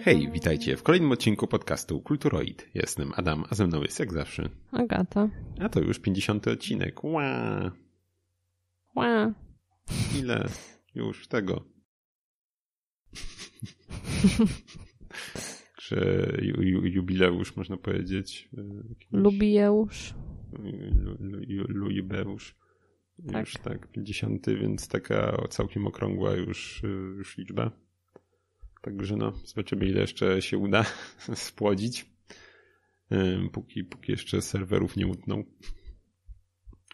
Hej, witajcie w kolejnym odcinku podcastu Kulturoid. Jestem Adam, a ze mną jest jak zawsze Agata. A to już 50 odcinek. Ła. Ła. Ile już tego? Że ju, ju, jubileusz można powiedzieć. Lubijeusz. Lubeusz. Tak. Już tak, 50, więc taka całkiem okrągła już, już liczba. Także no, zobaczymy ile jeszcze się uda spłodzić. Póki, póki jeszcze serwerów nie utną.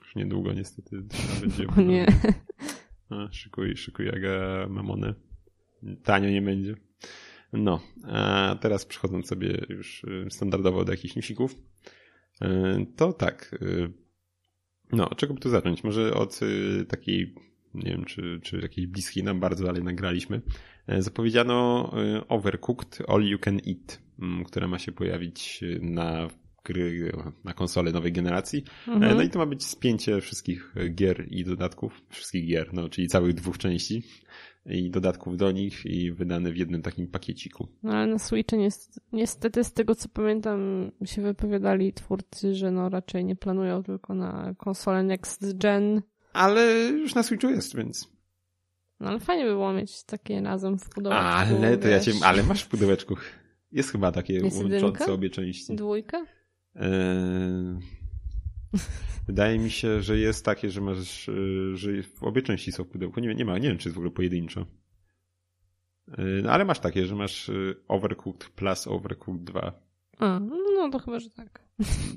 Już niedługo niestety trzeba będzie. O nie. A, szykuj, szykuj aga mamonę. Tanio nie będzie. No, a teraz przechodząc sobie już standardowo do jakichś newsików, to tak. No, czego by tu zacząć? Może od takiej, nie wiem, czy, czy jakiejś bliskiej nam bardzo, ale nagraliśmy. Zapowiedziano Overcooked All You Can Eat, która ma się pojawić na gry na konsole nowej generacji. Mhm. No i to ma być spięcie wszystkich gier i dodatków, wszystkich gier, no czyli całych dwóch części i dodatków do nich i wydane w jednym takim pakieciku. No ale na Switchu niestety, niestety z tego co pamiętam się wypowiadali twórcy, że no raczej nie planują tylko na konsolę next gen. Ale już na Switchu jest, więc... No ale fajnie by było mieć takie razem w pudełeczku. Ale to ja cię, ale masz w pudełeczku. Jest chyba takie jest łączące jedynka? obie części. Dwójka? Eee, wydaje mi się, że jest takie, że masz, e, że obie części są w pudełku. Nie, nie ma, nie wiem, czy jest w ogóle pojedynczo. Eee, no, ale masz takie, że masz e, Overcooked plus Overcooked 2. A, no to chyba, że tak.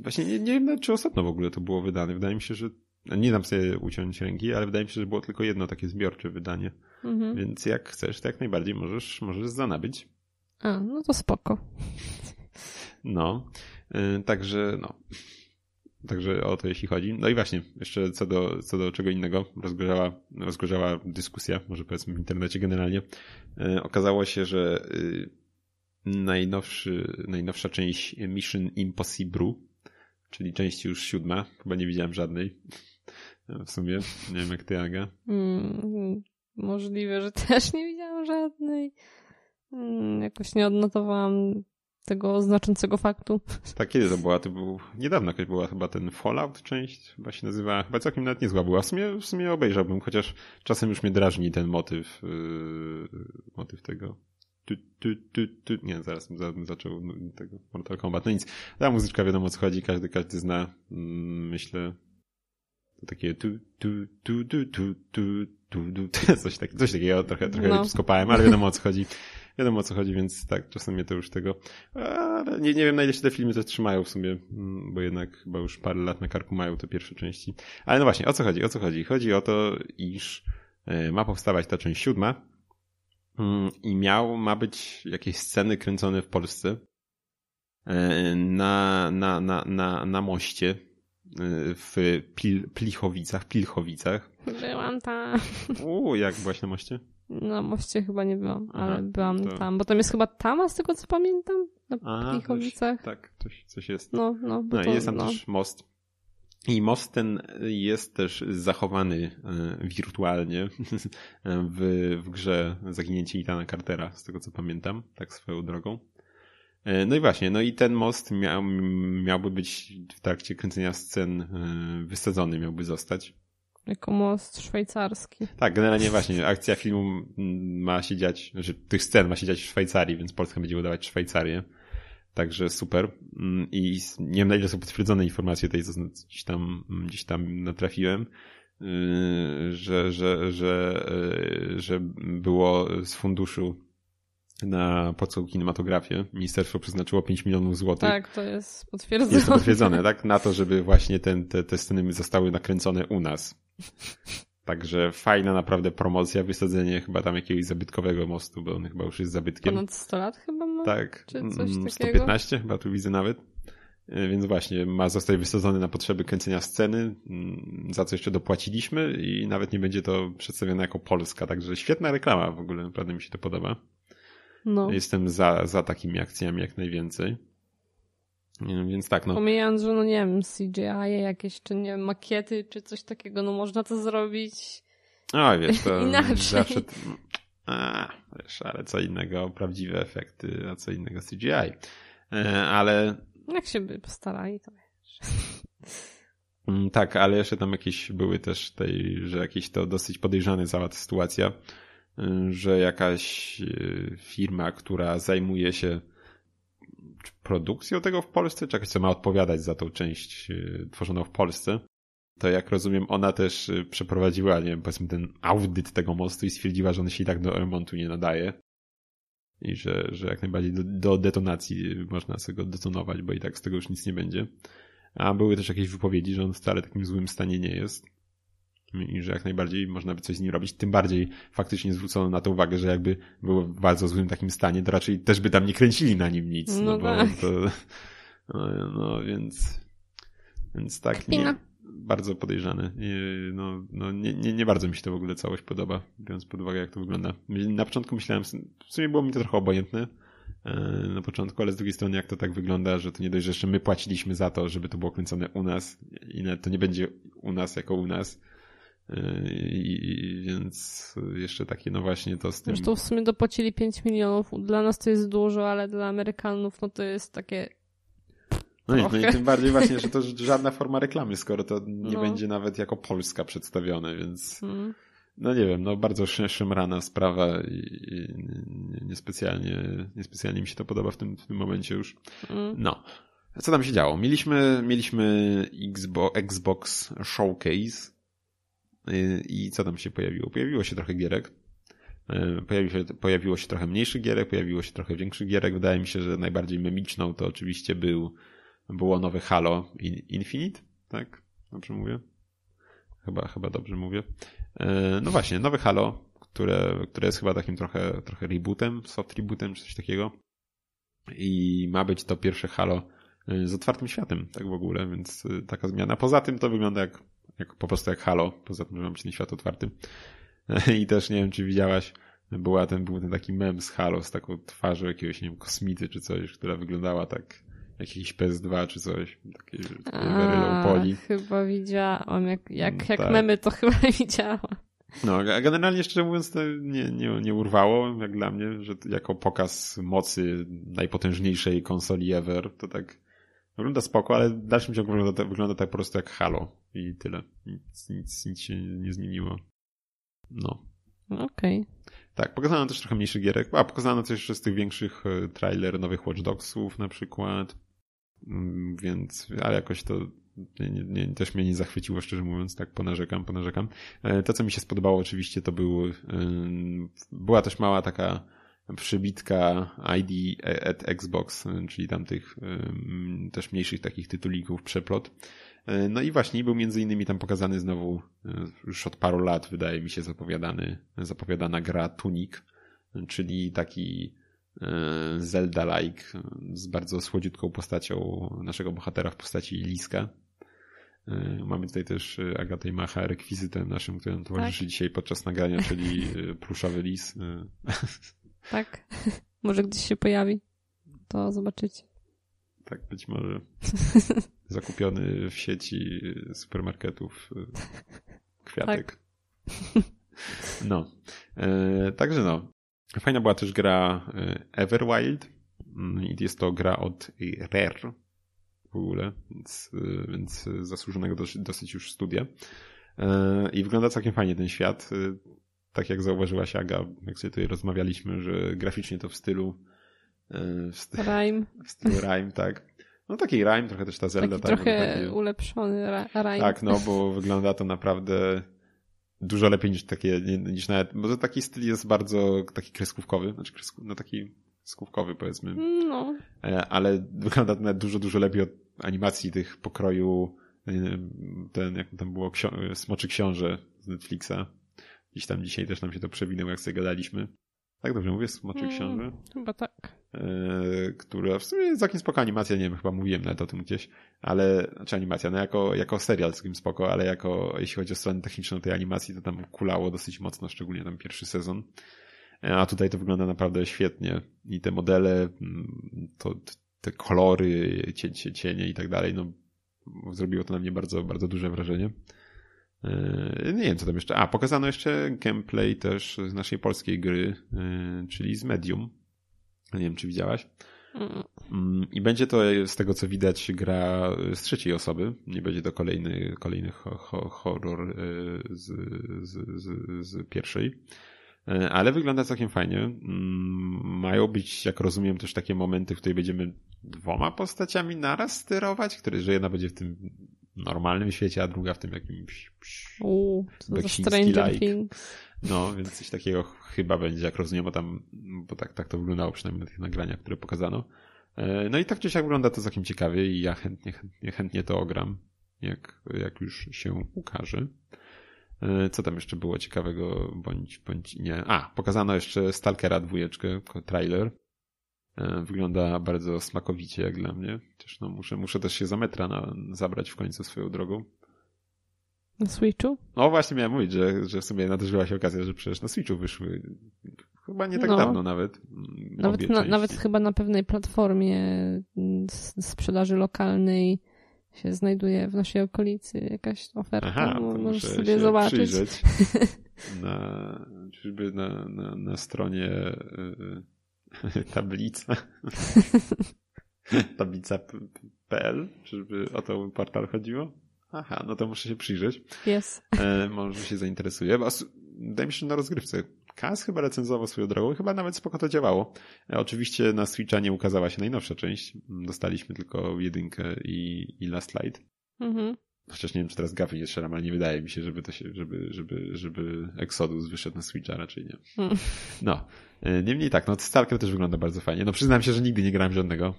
Właśnie nie, nie wiem, czy ostatnio w ogóle to było wydane. Wydaje mi się, że nie dam sobie uciąć ręki, ale wydaje mi się, że było tylko jedno takie zbiorcze wydanie. Mhm. Więc jak chcesz, to jak najbardziej możesz, możesz zanabyć. A, no to spoko. No. Y, także no. Także o to jeśli chodzi. No i właśnie, jeszcze co do, co do czego innego, rozgorzała, rozgorzała dyskusja, może powiedzmy w internecie generalnie. Y, okazało się, że y, najnowszy, najnowsza część Mission Impossible, czyli część już siódma, chyba nie widziałem żadnej w sumie, nie wiem jak ty Aga. Mm, możliwe, że też nie widziałam żadnej. Mm, jakoś nie odnotowałam tego znaczącego faktu. Tak, kiedy to była? To był niedawno jakaś była chyba ten Fallout część, chyba się nazywa, chyba całkiem nawet niezła była. W sumie, w sumie obejrzałbym, chociaż czasem już mnie drażni ten motyw, yy, motyw tego. Tu, tu, tu, tu. Nie, zaraz bym zaczął tego Mortal Kombat. No nic, ta muzyczka wiadomo o co chodzi, każdy, każdy zna, mm, myślę, to takie tu, tu, tu, tu, tu, tu, tu, tu. Coś, tak, coś takiego trochę, trochę no. skopałem, ale wiadomo o co chodzi. Wiadomo o co chodzi, więc tak, czasem mnie to już tego... Ale nie, nie wiem na ile się te filmy też trzymają w sumie, mm, bo jednak chyba już parę lat na karku mają te pierwsze części. Ale no właśnie, o co chodzi, o co chodzi? Chodzi o to, iż e, ma powstawać ta część siódma mm, i miał, ma być jakieś sceny kręcone w Polsce e, na, na, na, na, na moście w Pil, Plichowicach, Pilchowicach. Byłam tam. Uuu, jak byłaś na moście? Na moście chyba nie byłam, Aha, ale byłam to... tam, bo tam jest chyba tama, z tego co pamiętam, na A, Plichowicach. tak, coś, coś jest. No, no. no to, jest tam no. też most. I most ten jest też zachowany e, wirtualnie w, w grze Zaginięcie Itana Cartera, z tego co pamiętam, tak swoją drogą. E, no i właśnie, no i ten most miał, miałby być w trakcie kręcenia scen e, wysadzony, miałby zostać. Jako most szwajcarski. Tak, generalnie właśnie akcja filmu ma się dziać, że tych scen ma się dziać w Szwajcarii, więc Polska będzie udawać Szwajcarię. Także super. Mm, I nie wiem na ile są potwierdzone informacje tej, co gdzieś tam, gdzieś tam natrafiłem, y, że, że, że, y, że było z funduszu na polską kinematografię. Ministerstwo przeznaczyło 5 milionów złotych. Tak, to jest potwierdzone. Jest to potwierdzone, tak? Na to, żeby właśnie ten, te, te sceny zostały nakręcone u nas. Także fajna naprawdę promocja, wysadzenie chyba tam jakiegoś zabytkowego mostu, bo on chyba już jest zabytkiem. Ponad 100 lat chyba ma? Tak, Czy coś 115 mm, takiego? chyba tu widzę nawet. E, więc właśnie, ma zostać wysadzony na potrzeby kręcenia sceny, mm, za co jeszcze dopłaciliśmy i nawet nie będzie to przedstawione jako Polska, także świetna reklama w ogóle, naprawdę mi się to podoba. No. Jestem za, za takimi akcjami jak najwięcej. Więc tak, no. Pomijając, że no nie wiem, CGI jakieś, czy nie wiem, makiety, czy coś takiego, no można to zrobić a wiesz, to inaczej. zawsze... A, wiesz, ale co innego prawdziwe efekty, a co innego CGI. E, ale... Jak się by postarali, to wiesz. Mm, tak, ale jeszcze tam jakieś były też tej, że jakieś to dosyć podejrzane cała ta sytuacja, że jakaś y, firma, która zajmuje się produkcją tego w Polsce, czy jakaś, co ma odpowiadać za tą część y, tworzoną w Polsce, to jak rozumiem, ona też przeprowadziła, nie wiem, powiedzmy ten audyt tego mostu i stwierdziła, że on się i tak do remontu nie nadaje. I że, że jak najbardziej do, do detonacji można sobie go detonować, bo i tak z tego już nic nie będzie. A były też jakieś wypowiedzi, że on wcale w takim złym stanie nie jest. I że jak najbardziej można by coś z nim robić. Tym bardziej faktycznie zwrócono na to uwagę, że jakby był w bardzo złym takim stanie, to raczej też by tam nie kręcili na nim nic. No, no bo tak. to, no, no, więc, więc tak, nie, bardzo podejrzany. No, no nie, nie, nie bardzo mi się to w ogóle całość podoba, biorąc pod uwagę, jak to wygląda. Na początku myślałem, w sumie było mi to trochę obojętne, E, na początku, ale z drugiej strony jak to tak wygląda, że to nie dość, że jeszcze my płaciliśmy za to, żeby to było kręcone u nas i to nie będzie u nas jako u nas. E, I, więc jeszcze takie, no właśnie to z tym. Zresztą w sumie dopłacili 5 milionów. Dla nas to jest dużo, ale dla Amerykanów no to jest takie. No i, no i tym bardziej właśnie, że to żadna forma reklamy, skoro to nie no. będzie nawet jako Polska przedstawione, więc. Hmm no nie wiem, no bardzo szemrana sprawa i, i niespecjalnie, niespecjalnie mi się to podoba w tym, w tym momencie już. Mm. No. Co tam się działo? Mieliśmy, mieliśmy Xbox, Xbox Showcase i co tam się pojawiło? Pojawiło się trochę gierek. Y, pojawiło się, pojawiło się trochę mniejszych gierek, pojawiło się trochę większych gierek. Wydaje mi się, że najbardziej memiczną to oczywiście był, było nowe Halo Infinite, tak? Dobrze mówię? Chyba, chyba dobrze mówię. E, no właśnie, nowe Halo, które, które jest chyba takim trochę, trochę rebootem, soft rebootem, czy coś takiego. I ma być to pierwsze Halo z otwartym światem, tak w ogóle, więc taka zmiana. Poza tym to wygląda jak, jak po prostu jak Halo, poza tym, że ma być ten świat otwarty. I też nie wiem, czy widziałaś, była ten, był ten taki mem z Halo z taką twarzą jakiegoś, nie wiem, kosmity czy coś, która wyglądała tak jakiś PS2 czy coś. Takie, takie very low poly. Chyba widziałam. Jak, jak, mm, jak tak. memy to chyba widziałam. No, a generalnie szczerze mówiąc to nie, nie, nie urwało, jak dla mnie, że jako pokaz mocy najpotężniejszej konsoli ever, to tak wygląda spoko, ale w dalszym ciągu wygląda, wygląda tak po prostu jak Halo i tyle. Nic, nic, nic się nie zmieniło. No. Okej. Okay. Tak, pokazano też trochę mniejszych gierek, a pokazano też jeszcze z tych większych e, trailer nowych Watch Dogsów na przykład. Mm, więc, ale jakoś to nie, nie, też mnie nie zachwyciło, szczerze mówiąc, tak ponarzekam, ponarzekam. E, to, co mi się spodobało oczywiście, to był, była też mała taka przybitka ID at Xbox, czyli tam tych też mniejszych takich tytulików, przeplot. E, no i właśnie był między innymi tam pokazany znowu e, już od paru lat, wydaje mi się, zapowiadany, zapowiadana gra Tunic, czyli taki E, Zelda-like z bardzo słodziutką postacią naszego bohatera w postaci Liska. Mamy tutaj też Agatę i Macha rekwizytem naszym, który nam towarzyszy tak? dzisiaj podczas nagrania, czyli pluszowy lis. Tak. Może gdzieś się pojawi. To zobaczycie. Tak, być może. Zakupiony w sieci supermarketów kwiatek. Tak. No. E, także no. Fajna była też gra e, Everwild mm, i jest to gra od Rare w ogóle, więc, e, więc zasłużonego dosyć, już studia. E, I wygląda całkiem fajnie ten świat. Tak jak zauważyłaś Aga, jak sobie tutaj rozmawialiśmy, że graficznie to w stylu w stylu Rime. W stylu Rime, tak. No taki Rime, trochę też ta Zelda. Taki tak, trochę taki, ulepszony Rime. Tak, no bo wygląda to naprawdę dużo lepiej niż takie, niż nawet, bo to taki styl jest bardzo taki kreskówkowy, znaczy kresku, no taki kreskówkowy powiedzmy. No. E, ale wygląda to nawet dużo, dużo lepiej od animacji tych pokroju e, ten, jak tam było, ksio- Smoczy Książę z Netflixa. Gdzieś tam dzisiaj też nam się to przewinęło, jak sobie gadaliśmy. Tak dobrze mówię? Smoczy mm, Książę? Chyba tak. E, która w sumie całkiem spoko animacja, nie wiem, chyba mówiłem nawet o tym gdzieś, ale, znaczy animacja, no jako, jako serial całkiem spoko, ale jako, jeśli chodzi o stronę techniczną tej animacji, to tam kulało dosyć mocno, szczególnie tam pierwszy sezon. E, a tutaj to wygląda naprawdę świetnie. I te modele, mm, to, te kolory, cienie, cienie i tak dalej, no zrobiło to na mnie bardzo, bardzo duże wrażenie. E, nie wiem, co tam jeszcze. A, pokazano jeszcze gameplay też z naszej polskiej gry, e, czyli z Medium. Nie wiem, czy widziałaś. Mm, I będzie to, z tego co widać, gra z trzeciej osoby. Nie będzie to kolejny, kolejny horror e, z, z, z, z pierwszej. Ale wygląda całkiem fajnie. Mm, mają być, jak rozumiem, też takie momenty, w których będziemy dwoma postaciami naraz sterować, które, że jedna będzie w tym normalnym świecie, a druga w tym jakimś Uuu, Stranger Things. No, więc coś takiego chyba będzie, jak rozumiem, bo tam, bo tak, tak to wyglądało przynajmniej na tych nagraniach, które pokazano. E, no i tak czy siak wygląda to całkiem ciekawie i ja chętnie, chętnie, chętnie to ogram, jak, jak już się ukaże. E, co tam jeszcze było ciekawego, bądź, bądź nie. A, pokazano jeszcze Stalkera dwójeczkę, trailer. E, wygląda bardzo smakowicie jak dla mnie. Też no, muszę, muszę też się za metra na, zabrać w końcu swoją drogą. Na Switchu? No właśnie miałem mówić, że, że w sumie nadarzyła się okazja, że przecież na Switchu wyszły chyba nie tak no. dawno nawet. Mm, nawet, na, nawet chyba na pewnej platformie mm, sprzedaży lokalnej się znajduje w naszej okolicy jakaś oferta. Aha, no, możesz sobie zobaczyć. na, na, na, na stronie y, tablica. tablica.pl, żeby o to portal chodziło? Aha, no to muszę się przyjrzeć. Jest. E, może się zainteresuje. Wydaje mi się, na rozgrywce Kaz chyba recenzował swoją drogą, chyba nawet spoko to działało. E, oczywiście na Switcha nie ukazała się najnowsza część. Dostaliśmy tylko jedynkę i, i Last Light. Mhm. Chociaż nie wiem, czy teraz gafy nie strzelam, ale nie wydaje mi się, żeby to się, żeby, żeby, żeby Exodus wyszedł na Switcha, raczej nie. Hmm. No. E, niemniej tak, no Stalker też wygląda bardzo fajnie. No przyznam się, że nigdy nie grałem żadnego.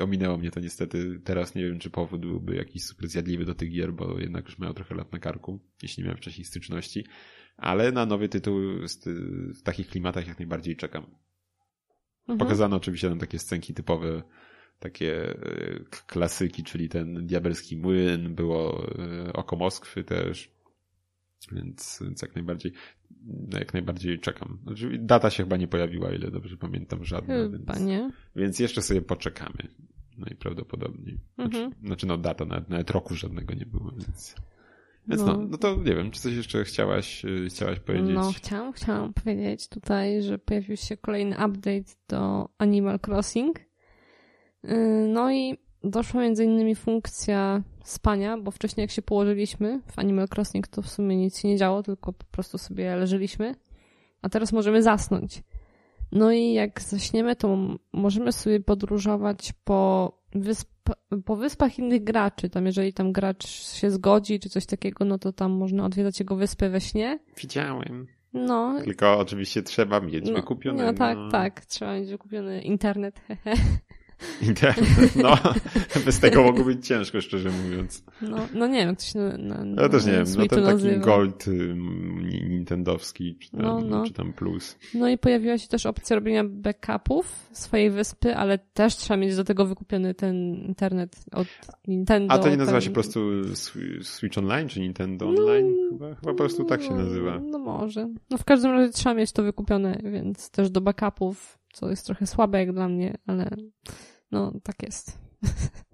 Ominęło mnie to niestety. Teraz nie wiem, czy powód byłby jakiś super zjadliwy do tych gier, bo jednak już mają trochę lat na karku, jeśli nie miałem wcześniej styczności. Ale na nowy tytuł w takich klimatach jak najbardziej czekam. Mhm. Pokazano oczywiście tam takie scenki typowe, takie e, klasyki, czyli ten diabelski młyn, było e, oko Moskwy też. Więc, więc jak najbardziej jak najbardziej czekam. Znaczy, data się chyba nie pojawiła, ile dobrze pamiętam, żadna. Chyba więc, nie. Więc jeszcze sobie poczekamy. Najprawdopodobniej. Znaczy, mhm. znaczy no data, nawet, nawet roku żadnego nie było, więc... Więc no. no. no, to nie wiem, czy coś jeszcze chciałaś, y, chciałaś powiedzieć? No, chciałam, chciałam powiedzieć tutaj, że pojawił się kolejny update do Animal Crossing. Y, no i doszła między innymi funkcja spania, bo wcześniej jak się położyliśmy w Animal Crossing, to w sumie nic się nie działo, tylko po prostu sobie leżeliśmy. A teraz możemy zasnąć. No i jak zaśniemy, to możemy sobie podróżować po, wysp po wyspach innych graczy. Tam jeżeli tam gracz się zgodzi, czy coś takiego, no to tam można odwiedzać jego wyspę we śnie. Widziałem. No. Tylko oczywiście trzeba mieć no, wykupiony. No tak, tak. Trzeba mieć wykupiony internet. Internet, no. Bez tego mogło być ciężko, szczerze mówiąc. No, no nie wiem, ktoś na, na, na Ja też nie wiem, no ten taki Gold y, Nintendowski, czy tam, no, no. czy tam Plus. No i pojawiła się też opcja robienia backupów swojej wyspy, ale też trzeba mieć do tego wykupiony ten internet od Nintendo. A to nie nazywa ten... się po prostu Switch Online, czy Nintendo Online? No, chyba, chyba po prostu tak się no, nazywa. No może. No w każdym razie trzeba mieć to wykupione, więc też do backupów co jest trochę słabe jak dla mnie, ale no tak jest.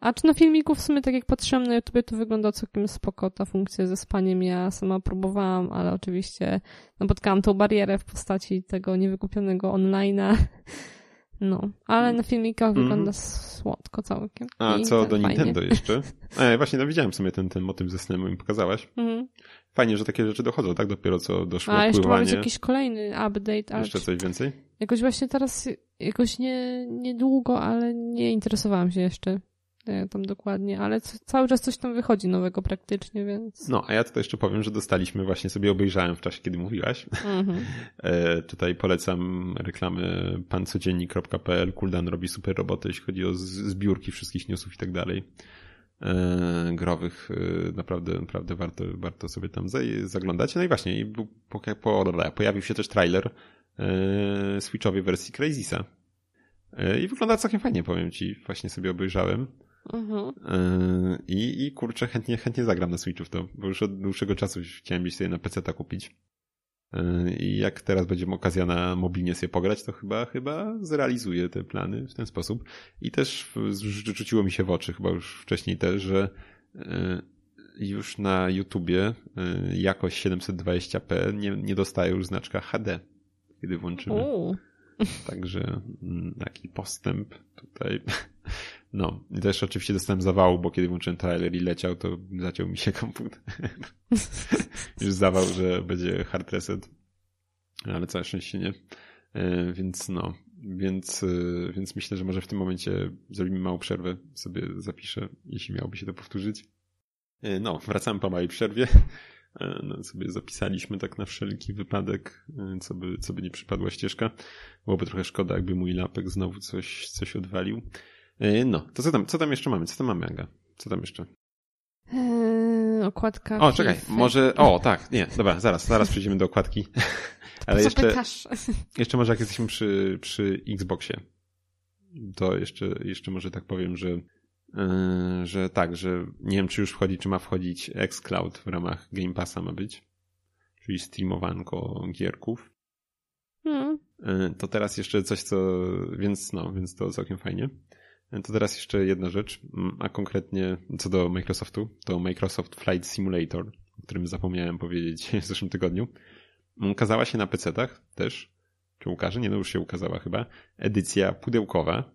A czy na filmiku w sumie, tak jak patrzyłam na YouTube, to wygląda całkiem spoko ta funkcja ze spaniem. Ja sama próbowałam, ale oczywiście napotkałam tą barierę w postaci tego niewykupionego online'a. No, ale na filmikach mm. wygląda słodko całkiem. A I co tak do fajnie. Nintendo jeszcze? E, właśnie, no widziałem sobie ten, ten motyw ze snem, mi pokazałaś. Mm. Fajnie, że takie rzeczy dochodzą, tak? Dopiero co doszło A, jeszcze pływanie. jakiś kolejny update. Jeszcze coś więcej? Jakoś właśnie teraz, jakoś nie, niedługo, ale nie interesowałam się jeszcze tam dokładnie, ale cały czas coś tam wychodzi nowego praktycznie, więc... No, a ja tutaj jeszcze powiem, że dostaliśmy, właśnie sobie obejrzałem w czasie, kiedy mówiłaś. Mm-hmm. e, tutaj polecam reklamy pancodziennik.pl. Kuldan robi super roboty, jeśli chodzi o zbiórki wszystkich newsów i tak dalej. E, growych. E, naprawdę, naprawdę warto, warto sobie tam zaglądać. No i właśnie, i po, po, pojawił się też trailer e, Switchowej wersji Crazysa. I wygląda całkiem fajnie, powiem ci. Właśnie sobie obejrzałem. Mhm. I, I kurczę, chętnie, chętnie zagram na Switchu w to, bo już od dłuższego czasu chciałem gdzieś sobie na PC kupić. I jak teraz będzie okazja na mobilnie sobie pograć, to chyba, chyba zrealizuję te plany w ten sposób. I też rzuciło mi się w oczy, chyba już wcześniej też, że już na YouTubie jakość 720p nie, nie dostaje już znaczka HD, kiedy włączymy. Także mm, taki postęp tutaj. No, i też oczywiście dostałem zawału, bo kiedy włączyłem trailer i leciał, to zaciął mi się komputer. Już zawał, że będzie hard reset. Ale całe szczęście nie. E, więc no, więc, e, więc myślę, że może w tym momencie zrobimy małą przerwę, sobie zapiszę, jeśli miałoby się to powtórzyć. E, no, wracamy po małej przerwie. No, sobie zapisaliśmy tak na wszelki wypadek, co by, co by nie przypadła ścieżka. Byłoby trochę szkoda, jakby mój lapek znowu coś, coś odwalił. No, to co tam, co tam jeszcze mamy? Co tam mamy, Aga? Co tam jeszcze? Eee, okładka. O, czekaj, może. O, tak, nie, dobra, zaraz, zaraz przejdziemy do okładki. Ale jeszcze, pytasz? jeszcze może jak jesteśmy przy, przy Xboxie, to jeszcze, jeszcze może tak powiem, że, yy, że tak, że nie wiem, czy już wchodzi, czy ma wchodzić xCloud w ramach Game Passa ma być, czyli streamowanko gierków. Hmm. Yy, to teraz jeszcze coś, co, więc no, więc to całkiem fajnie. To teraz jeszcze jedna rzecz, mm, a konkretnie co do Microsoftu, to Microsoft Flight Simulator, o którym zapomniałem powiedzieć w zeszłym tygodniu. Ukazała się na PC-tach też, czy ukaże? Nie, no już się ukazała chyba, edycja pudełkowa,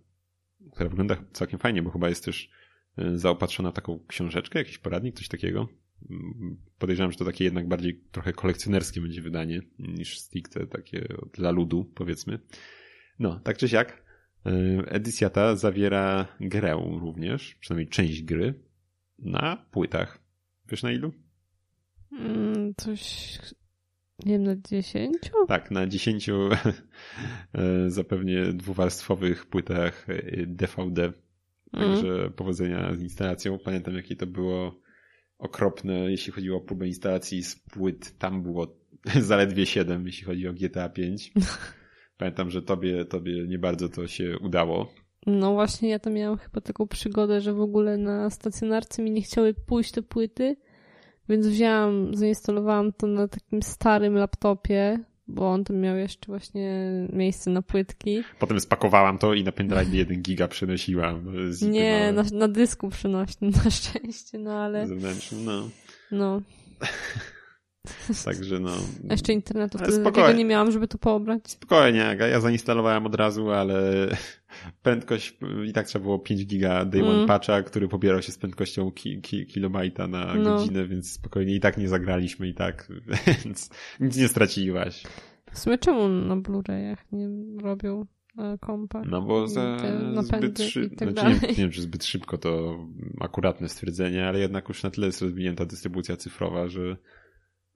która wygląda całkiem fajnie, bo chyba jest też e, zaopatrzona w taką książeczkę, jakiś poradnik, coś takiego. Mm, podejrzewam, że to takie jednak bardziej trochę kolekcjonerskie będzie wydanie niż stricte takie dla ludu, powiedzmy. No, tak czy siak, edycja ta zawiera grę również, przynajmniej część gry, na płytach. Wiesz na ilu? Mm, coś nie wiem, na dziesięciu? Tak, na dziesięciu e, zapewnie dwuwarstwowych płytach DVD. E, Także mm. powodzenia z instalacją. Pamiętam, jakie to było okropne, jeśli chodziło o próbę instalacji z płyt. Tam było zaledwie 7, jeśli chodzi o GTA 5. Pamiętam, że tobie, tobie nie bardzo to się udało. No właśnie, ja to miałam chyba taką przygodę, że w ogóle na stacjonarce mi nie chciały pójść te płyty więc wzięłam, zainstalowałam to na takim starym laptopie, bo on tam miał jeszcze właśnie miejsce na płytki. Potem spakowałam to i na pendrive 1 giga przenosiłam. Nie, na, na, dysku przenośnym na szczęście, no ale... Zewnętrznym, no. No. Także no. A jeszcze internetu wtedy nie miałam, żeby to pobrać. Spokojnie, ja zainstalowałem od razu, ale prędkość i tak trzeba było 5 giga day one mm. patcha, który pobierał się z prędkością ki, ki, kilobajta na no. godzinę, więc spokojnie i tak nie zagraliśmy i tak, więc nic nie straciłaś. W sumie czemu na Blu-rayach nie robią kompa? No bo za zbyt szybko, tak znaczy, nie, nie, wiem czy zbyt szybko to akuratne stwierdzenie, ale jednak już na tyle jest rozwinięta dystrybucja cyfrowa, że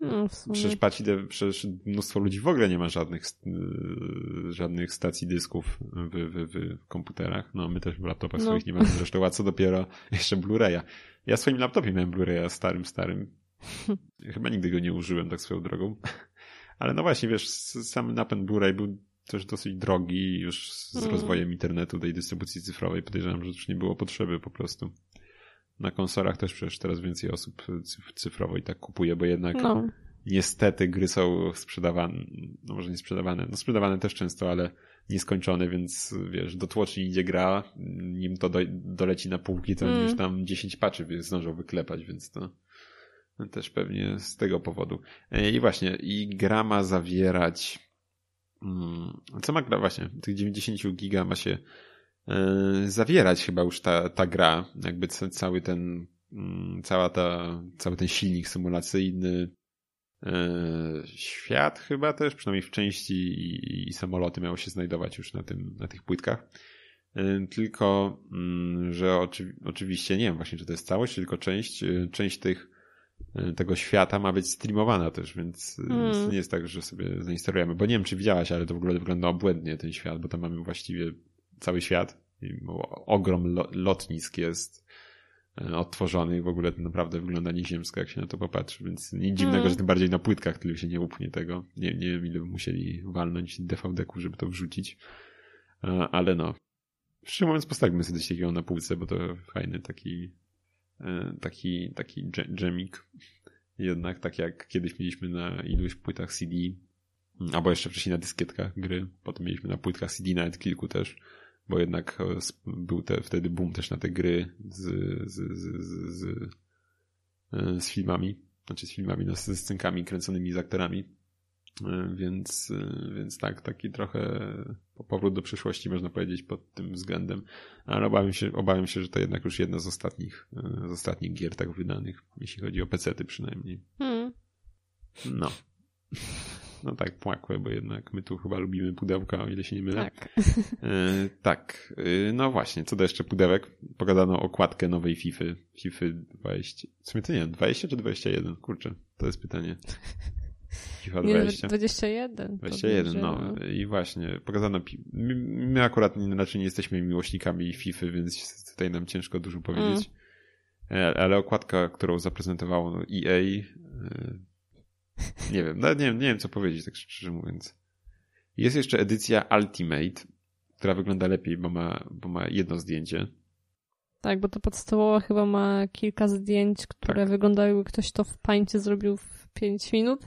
no, przecież, patrz, przecież mnóstwo ludzi w ogóle nie ma żadnych, y, żadnych stacji dysków w, w, w komputerach. No, my też w laptopach no. swoich nie mamy zresztą, a co dopiero jeszcze Blu-raya. Ja w swoim laptopie miałem Blu-raya starym, starym. Chyba nigdy go nie użyłem tak swoją drogą. Ale no właśnie, wiesz, sam napęd Blu-ray był też dosyć drogi już z mm. rozwojem internetu, tej dystrybucji cyfrowej. Podejrzewam, że już nie było potrzeby po prostu na konsolach też przecież teraz więcej osób cyfrowo i tak kupuje, bo jednak no. niestety gry są sprzedawane, no może nie sprzedawane, no sprzedawane też często, ale nieskończone, więc wiesz, do tłoczni idzie gra, nim to do, doleci na półki, to mm. już tam 10 paczy zdążą wyklepać, więc to też pewnie z tego powodu. E, I właśnie, i gra ma zawierać mm, co ma gra właśnie, tych 90 giga ma się zawierać chyba już ta, ta gra, jakby cały ten, mm, cała ta, cały ten silnik symulacyjny, e, świat chyba też, przynajmniej w części i, i samoloty miały się znajdować już na tym, na tych płytkach. E, tylko, mm, że oczy, oczywiście nie wiem właśnie, czy to jest całość, tylko część, część tych, tego świata ma być streamowana też, więc, mm. nie jest tak, że sobie zainstalujemy, bo nie wiem, czy widziałaś, ale to w ogóle wygląda obłędnie ten świat, bo tam mamy właściwie cały świat. Ogrom lotnisk jest e, odtworzony i w ogóle to naprawdę wygląda nieziemsko, jak się na to popatrzy, więc nic dziwnego, mm. że tym bardziej na płytkach tyle się nie upnie tego. Nie, nie wiem, ile by musieli walnąć DVD-ku, żeby to wrzucić. E, ale no. Szczerze mówiąc, postawimy sobie coś takiego na półce, bo to fajny taki e, taki, taki dżemik. Jednak tak jak kiedyś mieliśmy na iluś płytach CD, albo jeszcze wcześniej na dyskietkach gry, potem mieliśmy na płytkach CD nawet kilku też bo jednak był te, wtedy boom też na te gry z, z, z, z, z z filmami, znaczy z filmami, no, ze scenkami kręconymi z aktorami. Więc, więc tak, taki trochę powrót do przyszłości można powiedzieć pod tym względem, ale obawiam się, obawiam się, że to jednak już jedna z ostatnich, z ostatnich gier tak wydanych, jeśli chodzi o pecety przynajmniej. Hmm. No. No tak, płakłe, bo jednak my tu chyba lubimy pudełka, o ile się nie mylę. Tak. E, tak. E, no właśnie, co do jeszcze pudełek? Pogadano okładkę nowej FIFA. FIFA 20. W sumie to nie wiem, 20 czy 21? Kurczę, to jest pytanie. FIFA 20. Nie, 21. 21, no. I właśnie, pokazano. My, my akurat raczej nie jesteśmy miłośnikami FIFA, więc tutaj nam ciężko dużo powiedzieć. Mm. Ale okładka, którą zaprezentowało no, EA, nie wiem, nie wiem, nie wiem co powiedzieć, tak szczerze mówiąc. Jest jeszcze edycja Ultimate, która wygląda lepiej, bo ma, bo ma jedno zdjęcie. Tak, bo to podstawowa chyba ma kilka zdjęć, które tak. wyglądają jakby ktoś to w pańcie zrobił w 5 minut.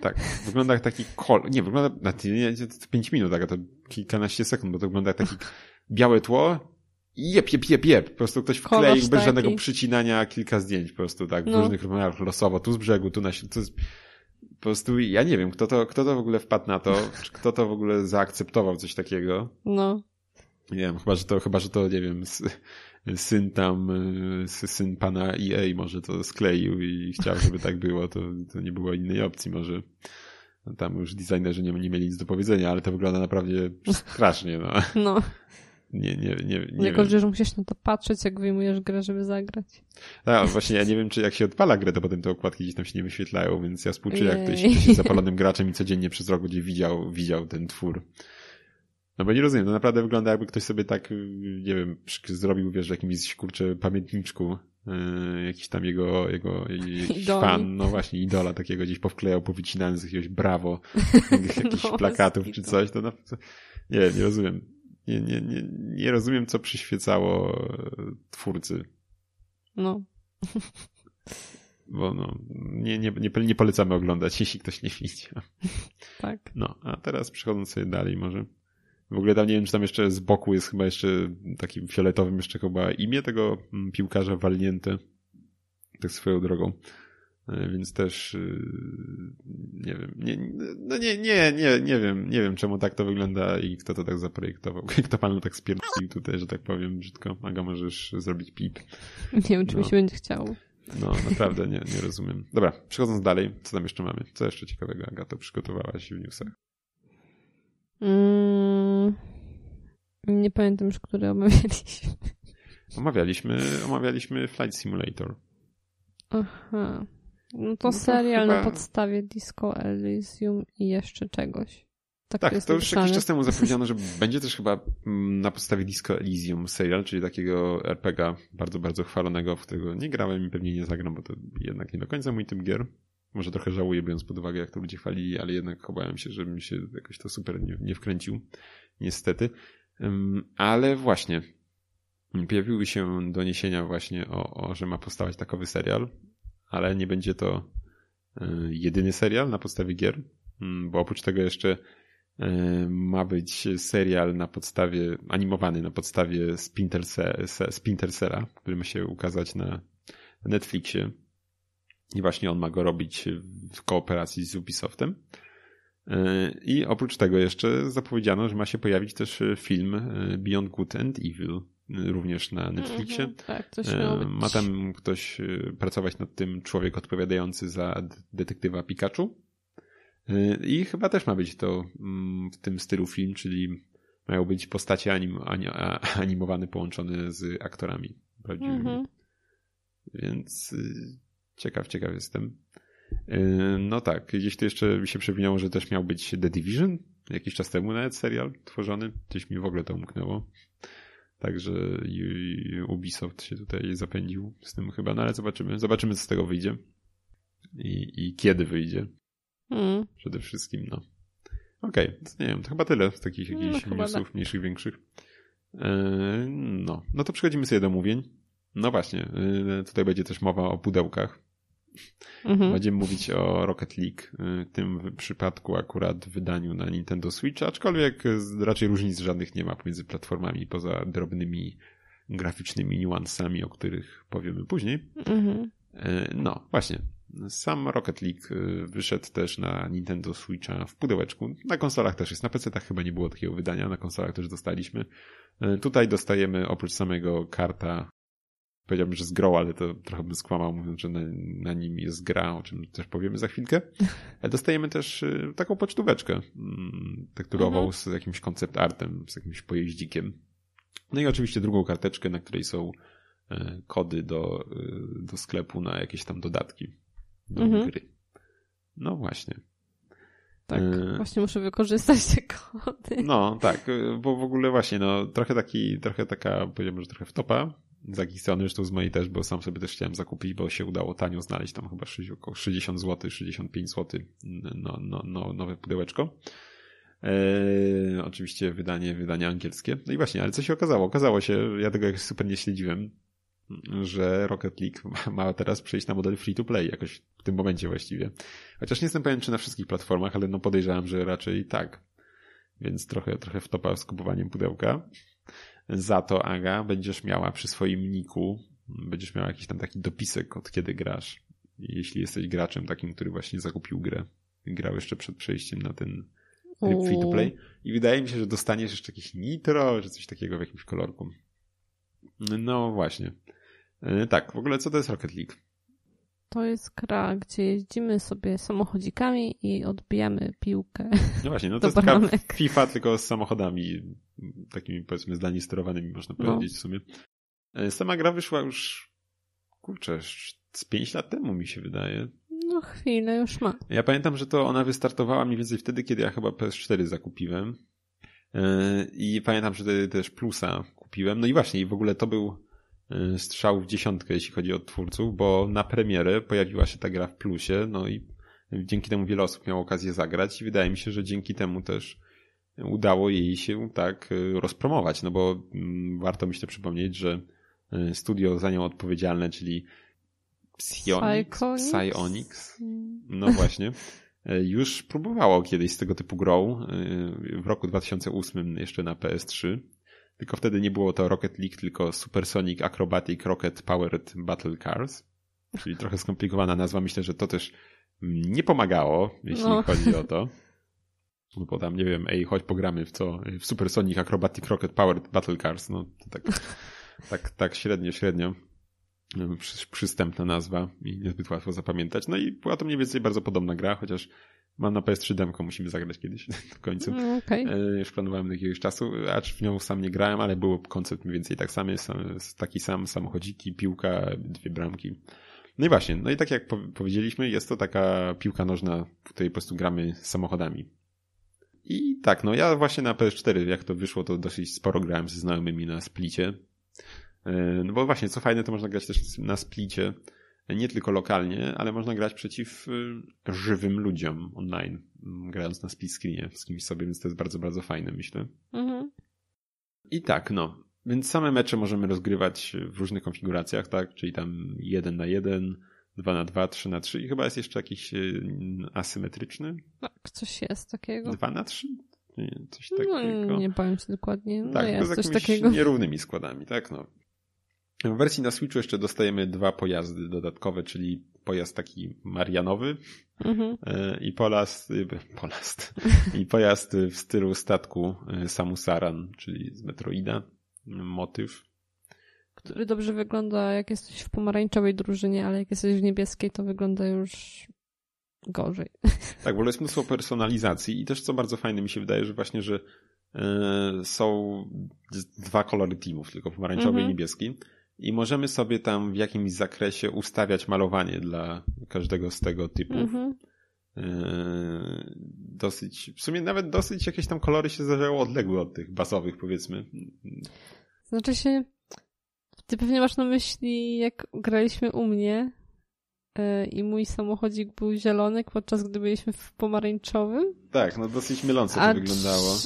Tak, wygląda jak taki kol... Nie, wygląda na nie, to 5 minut, tak, to kilkanaście sekund, bo to wygląda jak taki białe tło i jep, jep, jep, jep. Po prostu ktoś wkleił bez żadnego przycinania kilka zdjęć po prostu, tak, w no. różnych rozmiarach losowo, tu z brzegu, tu na... Tu z po prostu ja nie wiem, kto to, kto to w ogóle wpadł na to, czy kto to w ogóle zaakceptował coś takiego. No. Nie wiem, chyba, że to, chyba, że to, nie wiem, syn tam, syn pana EA może to skleił i chciał, żeby tak było, to, to nie było innej opcji może. Tam już designerzy nie, nie mieli nic do powiedzenia, ale to wygląda naprawdę strasznie, no. No nie, nie, nie, nie Jako, że musisz na to patrzeć, jak wyjmujesz grę, żeby zagrać. Tak, właśnie ja nie wiem, czy jak się odpala grę, to potem te okładki gdzieś tam się nie wyświetlają, więc ja współczuję, jak ktoś, jest zapalonym graczem i codziennie przez rok gdzie widział, widział ten twór. No bo nie rozumiem, to naprawdę wygląda jakby ktoś sobie tak, nie wiem, zrobił, wiesz, jakimś, kurczę, pamiętniczku, yy, jakiś tam jego, jego jakiś fan, no właśnie, idola takiego gdzieś powklejał, powycinany z jakiegoś brawo, jakichś no, plakatów czy coś, to no, nie, nie rozumiem nie, nie, nie, nie rozumiem, co przyświecało e, twórcy. No. Bo no, nie, nie, nie, nie polecamy oglądać, jeśli ktoś nie widział. Tak. No, a teraz przechodząc sobie dalej może. W ogóle tam nie wiem, czy tam jeszcze z boku jest chyba jeszcze takim fioletowym jeszcze chyba imię tego mm, piłkarza walnięte. Tak swoją drogą. E, więc też y, nie wiem, nie, no nie, nie, nie, nie wiem, nie wiem czemu tak to wygląda i kto to tak zaprojektował. Kto panu tak spierdolił tutaj, że tak powiem brzydko. Aga, możesz zrobić pip. Nie wiem, czy no. mi się będzie chciało. No, naprawdę nie, nie rozumiem. Dobra, przechodząc dalej, co tam jeszcze mamy? Co jeszcze ciekawego, Agato, przygotowałaś w newsach? Mm, nie pamiętam już, które omawialiśmy. Omawialiśmy, omawialiśmy Flight Simulator. Aha. No to no serial chyba... na podstawie Disco Elysium i jeszcze czegoś. Tak, tak to, to już jakiś czas temu zapowiedziano, że będzie też chyba mm, na podstawie Disco Elysium serial, czyli takiego RPGa bardzo, bardzo chwalonego, w którego nie grałem i pewnie nie zagram, bo to jednak nie do końca mój typ gier. Może trochę żałuję, biorąc pod uwagę, jak to ludzie chwalili, ale jednak obawiam się, żebym się jakoś to super nie, nie wkręcił. Niestety. Ale właśnie, pojawiły się doniesienia właśnie o, o, że ma powstawać takowy serial ale nie będzie to e, jedyny serial na podstawie gier, mm, bo oprócz tego jeszcze e, ma być serial na podstawie, animowany na podstawie Splinter Cella, który ma się ukazać na Netflixie. I właśnie on ma go robić w kooperacji z Ubisoftem. E, I oprócz tego jeszcze zapowiedziano, że ma się pojawić też film Beyond Good and Evil, również na Netflixie. Mm -hmm, tak, coś e, Ma tam ktoś e, pracować nad tym człowiek odpowiadający za detektywa Pikachu. E, I chyba też ma być to mm, w tym stylu film, czyli mają być postacie anim, animowane połączone z aktorami prawdziwymi. Mm -hmm. Więc ciekaw, ciekaw jestem. No tak, gdzieś tu jeszcze mi się przewinęło, że też miał być The Division. Jakiś czas temu nawet serial tworzony. Gdzieś mi w ogóle to umknęło. Także Ubisoft się tutaj zapędził z tym chyba, no ale zobaczymy. Zobaczymy, co z tego wyjdzie. I, i kiedy wyjdzie. Mm. Przede wszystkim, no. Okej, okay, nie wiem, to chyba tyle z takich no, jakichś no, newsów tak. mniejszych, większych. Eee, no, no to przechodzimy sobie do mówień. No właśnie, yy, tutaj będzie też mowa o pudełkach. Mhm. Będziemy mówić o Rocket League, y, w tym przypadku akurat w wydaniu na Nintendo Switch, aczkolwiek raczej różnic żadnych nie ma pomiędzy platformami, poza drobnymi graficznymi niuansami, o których powiemy później. Mhm. E, no, właśnie. Sam Rocket League e, wyszedł też na Nintendo Switcha w pudełeczku. Na konsolach też jest. Na PC chyba nie było takiego wydania, na konsolach też dostaliśmy. Tutaj dostajemy oprócz samego karta, powiedziałbym, że z grą, ale to trochę bym skłamał, mówiąc, że na, na nim jest gra, o czym też powiemy za chwilkę. Dostajemy też taką pocztóweczkę mm, tekturową mhm. z jakimś koncept artem, z jakimś pojeździkiem. No i oczywiście drugą karteczkę, na której są E, kody do, e, do sklepu na jakieś tam dodatki do mhm. gry. No właśnie. Tak, e... właśnie muszę wykorzystać te kody. No, tak, e, bo w ogóle właśnie, no, trochę taki, trochę taka, powiedziałbym, że trochę wtopa z jakiejś strony, zresztą z mojej też, bo sam sobie też chciałem zakupić, bo się udało tanio znaleźć tam chyba około 60 zł, 65 zł no, no, no, nowe pudełeczko. Eee, oczywiście wydanie, wydanie angielskie. No i właśnie, ale co się okazało? Okazało się, ja tego super nie śledziłem, że Rocket League ma teraz przejść na model free to play jakoś w tym momencie właściwie. Chociaż nie jestem pewien, czy na wszystkich platformach, ale no podejrzewam, że raczej tak. Więc trochę, trochę wtopa z kupowaniem pudełka. Za to, Aga, będziesz miała przy swoim niku, będziesz miała jakiś tam taki dopisek od kiedy grasz. Jeśli jesteś graczem takim, który właśnie zakupił grę. Grał jeszcze przed przejściem na ten free to play. I wydaje mi się, że dostaniesz jeszcze jakieś nitro, czy coś takiego w jakimś kolorku. No właśnie. E, tak, w ogóle co to jest Rocket League? To jest gra, gdzie jeździmy sobie samochodzikami i odbijamy piłkę. No właśnie, no to jest taka FIFA tylko z samochodami, takimi powiedzmy zdalnie sterowanymi, można no. powiedzieć no. w sumie. E, sama gra wyszła już, kurczę, z 5 lat temu mi się wydaje. No chwilę już ma. Ja pamiętam, że to ona wystartowała mniej więcej wtedy, kiedy ja chyba PS4 zakupiłem. E, I pamiętam, że wtedy też Plusa kupiłem. No i właśnie, i w ogóle to był Y, strzał w dziesiątkę, jeśli chodzi o twórców, bo na premierę pojawiła się ta gra w plusie, no i dzięki temu wiele osób miało okazję zagrać i wydaje mi się, że dzięki temu też udało jej się tak y, rozpromować, no bo mm, warto myślę przypomnieć, że y, studio za nią odpowiedzialne, czyli Psionics, Psyonix, no właśnie, już próbowało kiedyś z tego typu grą w roku 2008 jeszcze na PS3 tylko wtedy nie było to Rocket League, tylko Supersonic Acrobatic Rocket Powered Battle Cars. Czyli trochę skomplikowana nazwa. Myślę, że to też nie pomagało, jeśli no. chodzi o to. No bo tam, nie wiem, ej, chodź pogramy w co? W Supersonic Acrobatic Rocket Powered Battle Cars. No to tak, tak, tak średnio, średnio. przystępna nazwa i niezbyt łatwo zapamiętać. No i była to mniej więcej bardzo podobna gra, chociaż Mam na PS3 demko, musimy zagrać kiedyś w końcu. Mm, okay. E, już planowałem do jakiegoś czasu, acz w nią sam nie grałem, ale był koncept mniej więcej tak sam, taki sam, samochodziki, piłka, dwie bramki. No i właśnie, no i tak jak powiedzieliśmy, jest to taka piłka nożna, w której po prostu gramy samochodami. I tak, no ja właśnie na PS4, jak to wyszło, to dosyć sporo grałem ze znajomymi na splicie. E, no bo właśnie, co fajne, to można grać też na splicie nie tylko lokalnie, ale można grać przeciw y, żywym ludziom online, mm, grając na split screenie z kimś sobie, więc to jest bardzo, bardzo fajne, myślę. Mhm. I tak, no. Więc same mecze możemy rozgrywać w różnych konfiguracjach, tak? Czyli tam 1 na 1, 2 na 2, 3 na 3 i chyba jest jeszcze jakiś y, asymetryczny. Tak, coś jest takiego. 2 na 3? Nie, coś no, takiego. No, nie powiem ci dokładnie. No tak, jest z jakimiś takiego. nierównymi składami, tak? No. W wersji na Switchu jeszcze dostajemy dwa pojazdy dodatkowe, czyli pojazd taki marianowy mhm. E, i polast, e, polast, i pojazd w stylu statku e, Samusaran, czyli z Metroida, motyw. Który dobrze wygląda, jak jesteś w pomarańczowej drużynie, ale jak jesteś w niebieskiej, to wygląda już gorzej. Tak, ogóle jest mnóstwo personalizacji i też co bardzo fajne mi się wydaje, że właśnie, że są dwa kolory teamów, tylko pomarańczowy mhm. i niebieski i możemy sobie tam w jakimś zakresie ustawiać malowanie dla każdego z tego typu. Mhm. E, dosyć, w sumie nawet dosyć jakieś tam kolory się zdarzały odległe od tych bazowych, powiedzmy. Znaczy się, ty pewnie masz na myśli, jak graliśmy u mnie e, i mój samochodzik był zielony, podczas gdy byliśmy w pomarańczowym. Tak, no dosyć myląco to wyglądało.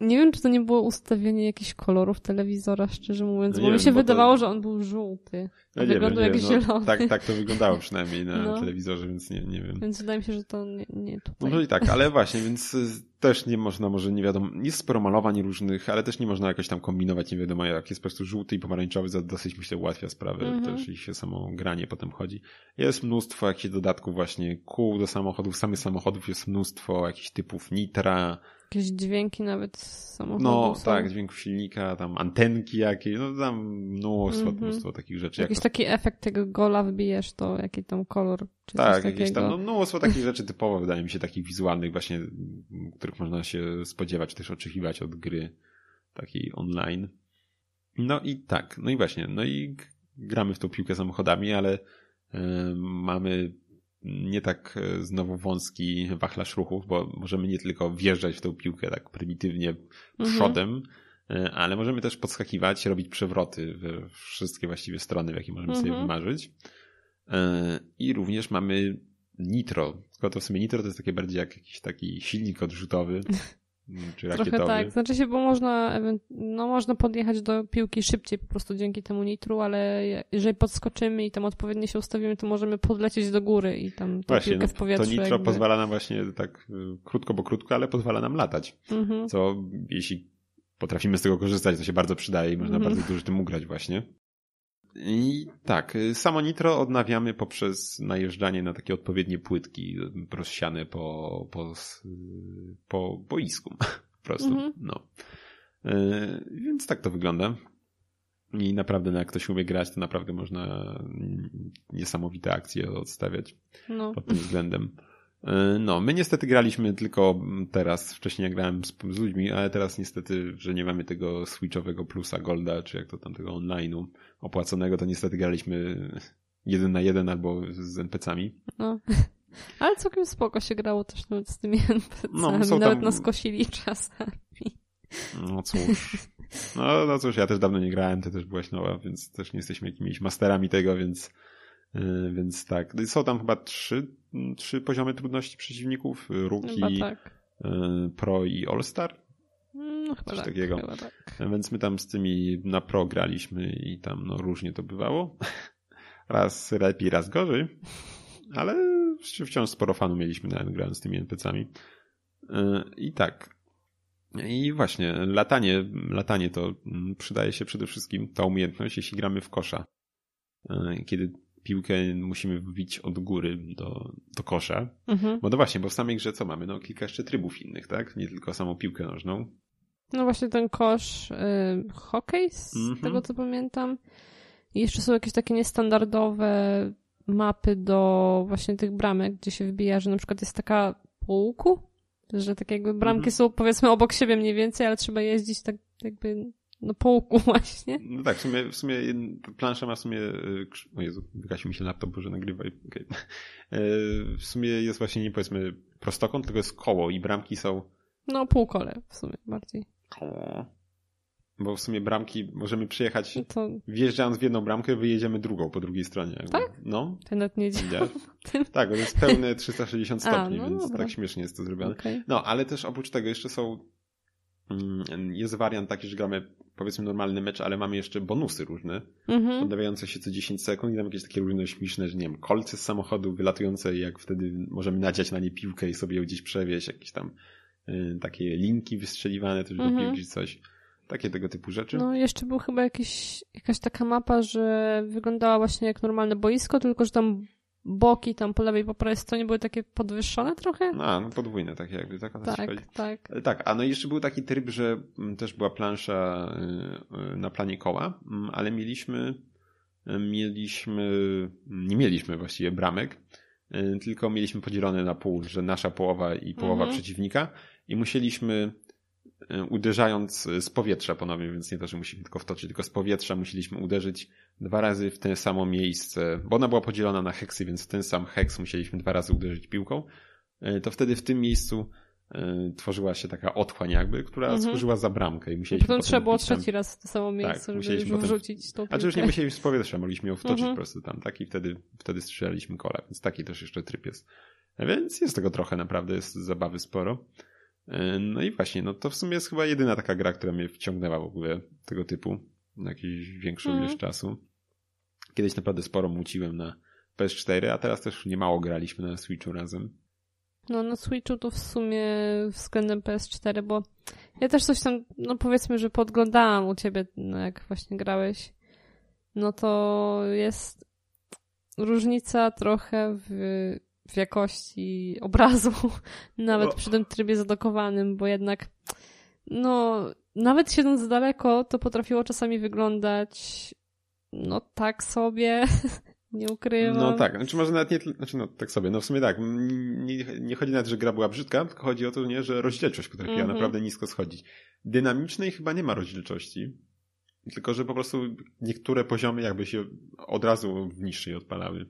Nie wiem, czy to nie było ustawienie jakichś kolorów telewizora, szczerze mówiąc, No bo mi wiem, się bo to- wydawało, że on był żółty. Nie wyglądał wiem, jak wiem, zielony. No, tak, tak to wyglądało przynajmniej na No. telewizorze, więc nie, nie wiem. Więc wydaje mi się, że to nie, nie tutaj. Może i tak, ale właśnie, więc y, też nie można, może nie wiadomo, jest sporo malowań różnych, ale też nie można jakoś tam kombinować, nie wiadomo jak, jest po prostu żółty i pomarańczowy, za dosyć myślę ułatwia sprawę, Mhm. też i się samo granie potem chodzi. Jest mnóstwo jakichś dodatków właśnie, kół do samochodów, samych samochodów jest mnóstwo jakichś typów nitra, Jakieś dźwięki nawet z samochodu no są. tak, dźwięków silnika, tam antenki jakieś, no tam mnóstwo, Mhm. mnóstwo takich rzeczy. jak Jakiś to- taki efekt tego gola wybijesz, to jaki tam kolor, czy Tak, coś jakieś takiego. tam, no, mnóstwo takich rzeczy typowo, wydaje mi się, takich wizualnych właśnie, których można się spodziewać, też oczekiwać od gry takiej online. No i tak, no i właśnie, no i gramy w tą piłkę samochodami, ale e, mamy nie tak e, znowu wąski wachlarz ruchów, bo możemy nie tylko wjeżdżać w tą piłkę tak prymitywnie Mhm. przodem, e, ale możemy też podskakiwać, robić przewroty we wszystkie właściwie strony, w jakie możemy sobie Mhm. wymarzyć. E, I również mamy nitro. Tylko to w sumie nitro to jest takie bardziej jak jakiś taki silnik odrzutowy, m, czy Trochę tak, znaczy się, bo można, no można podjechać do piłki szybciej po prostu dzięki temu nitru, ale jeżeli podskoczymy i tam odpowiednio się ustawimy, to możemy podlecieć do góry i tam Właśnie, piłkę no, w powietrzu to nitro jakby... pozwala nam właśnie tak y, krótko, bo krótko, ale pozwala nam latać. Mhm. Co jeśli potrafimy z tego korzystać, to się bardzo przydaje i można Mhm. bardzo dużo tym ugrać właśnie. I tak, y, samo nitro odnawiamy poprzez najeżdżanie na takie odpowiednie płytki rozsiane po, po, y, po boisku. Po prostu. Mhm. No. Y, Więc tak to wygląda. I naprawdę, no, jak ktoś umie grać, to naprawdę można mm, niesamowite akcje odstawiać No. pod tym względem. E, No, my niestety graliśmy tylko teraz, wcześniej ja grałem z, z ludźmi, ale teraz niestety, że nie mamy tego switchowego plusa Golda, czy jak to tam tego online'u opłaconego, to niestety graliśmy jeden na jeden albo z NPC-ami. no. Ale całkiem spoko się grało też nawet z tymi NPC-ami. No, są nawet tam- nas kosili czasami. No cóż. No, no cóż, ja też dawno nie grałem, ty też byłaś nowa, więc też nie jesteśmy jakimiś masterami tego, więc, więc tak. Są tam chyba trzy, trzy poziomy trudności przeciwników. Chyba tak. e, Pro i All-Star. No chyba Coś tak. takiego. Chyba tak. Więc my tam z tymi na pro graliśmy i tam no różnie to bywało. Raz lepiej, raz gorzej. Ale wciąż sporo fanu mieliśmy nawet grając z tymi NPC-ami. I tak. I właśnie, latanie, latanie to mm, przydaje się przede wszystkim ta umiejętność, jeśli gramy w kosza. Kiedy piłkę musimy wbić od góry do, do kosza. Mhm. Bo no właśnie, bo w samej grze co mamy? No kilka jeszcze trybów innych, tak? Nie tylko samą piłkę nożną. No właśnie ten kosz y, hokej, z Mhm. tego co pamiętam. I jeszcze są jakieś takie niestandardowe mapy do właśnie tych bramek, gdzie się wbija, że na przykład jest taka po łuku, że tak jakby bramki Mhm. są powiedzmy obok siebie mniej więcej, ale trzeba jeździć tak jakby no po łuku właśnie. No tak, w sumie, w sumie plansza ma w sumie, y, o Jezu, wygasił mi się laptop, że nagrywaj, okej. Y, W sumie jest właśnie nie powiedzmy prostokąt, tylko jest koło i bramki są No półkole w sumie bardziej. koło. Bo w sumie bramki możemy przyjechać, No to wjeżdżając w jedną bramkę, wyjedziemy drugą po drugiej stronie. jakby. Tak? No, ten nawet nie działa. Tak, bo to jest pełne 360 A, stopni, no więc dobra. tak śmiesznie jest to zrobione. Okej. No, ale też oprócz tego jeszcze są. Mm, Jest wariant taki, że gramy powiedzmy normalny mecz, ale mamy jeszcze bonusy różne, Mhm. się co 10 sekund i tam jakieś takie różne śmieszne, że nie wiem, kolce z samochodu wylatujące i jak wtedy możemy nadziać na nie piłkę i sobie ją gdzieś przewieźć, jakieś tam y, takie linki wystrzeliwane też do Mhm. piłki, coś. Takie tego typu rzeczy. No jeszcze był chyba jakiś, jakaś taka mapa, że wyglądała właśnie jak normalne boisko, tylko że tam boki tam po lewej po prawej stronie były takie podwyższone trochę. A, no podwójne takie jakby, tak? tak, tak. Tak, a no i jeszcze był taki tryb, że mm, też była plansza y, y, na planie koła, mm, ale mieliśmy, mieliśmy, nie mieliśmy właściwie bramek, y, tylko mieliśmy podzielone na pół, że nasza połowa i połowa Mhm. przeciwnika i musieliśmy uderzając z powietrza ponownie, więc nie to, że musimy tylko wtoczyć, tylko z powietrza musieliśmy uderzyć dwa razy w to samo miejsce, bo ona była podzielona na heksy, więc w ten sam heks musieliśmy dwa razy uderzyć piłką, y, to wtedy w tym miejscu y, tworzyła się taka otchłań jakby, która Mhm. służyła za bramkę i musieliśmy Potem trzeba było tam- trzeci raz w to samo miejsce, żeby musieliśmy już potem- wrzucić tą A czy już nie piłkę. musieliśmy z powietrza, mogliśmy ją wtoczyć Mhm. po prostu tam, tak? I wtedy, wtedy strzelaliśmy kola, więc taki też jeszcze tryb jest. Więc jest tego trochę naprawdę, jest zabawy sporo. E, no i właśnie, no to w sumie jest chyba jedyna taka gra, która mnie wciągnęła w ogóle tego typu na jakąś większą mm. ilość czasu. Kiedyś naprawdę sporo muciłem na PS4, a teraz też niemało graliśmy na Switchu razem. No na Switchu to w sumie względem PS4, bo ja też coś tam, no powiedzmy, że podglądałam u ciebie, no jak właśnie grałeś. No to jest różnica trochę w, w jakości obrazu, nawet o. przy tym trybie zadokowanym, bo jednak no nawet siedząc daleko, to potrafiło czasami wyglądać no tak sobie, nie ukrywam. No tak, znaczy może nawet nie, znaczy no tak sobie, no w sumie tak, nie, nie chodzi nawet, że gra była brzydka, tylko chodzi o to, nie, że rozdzielczość potrafiła mm -hmm. naprawdę nisko schodzić. Dynamicznej chyba nie ma rozdzielczości, tylko że po prostu niektóre poziomy jakby się od razu w niższej odpalały.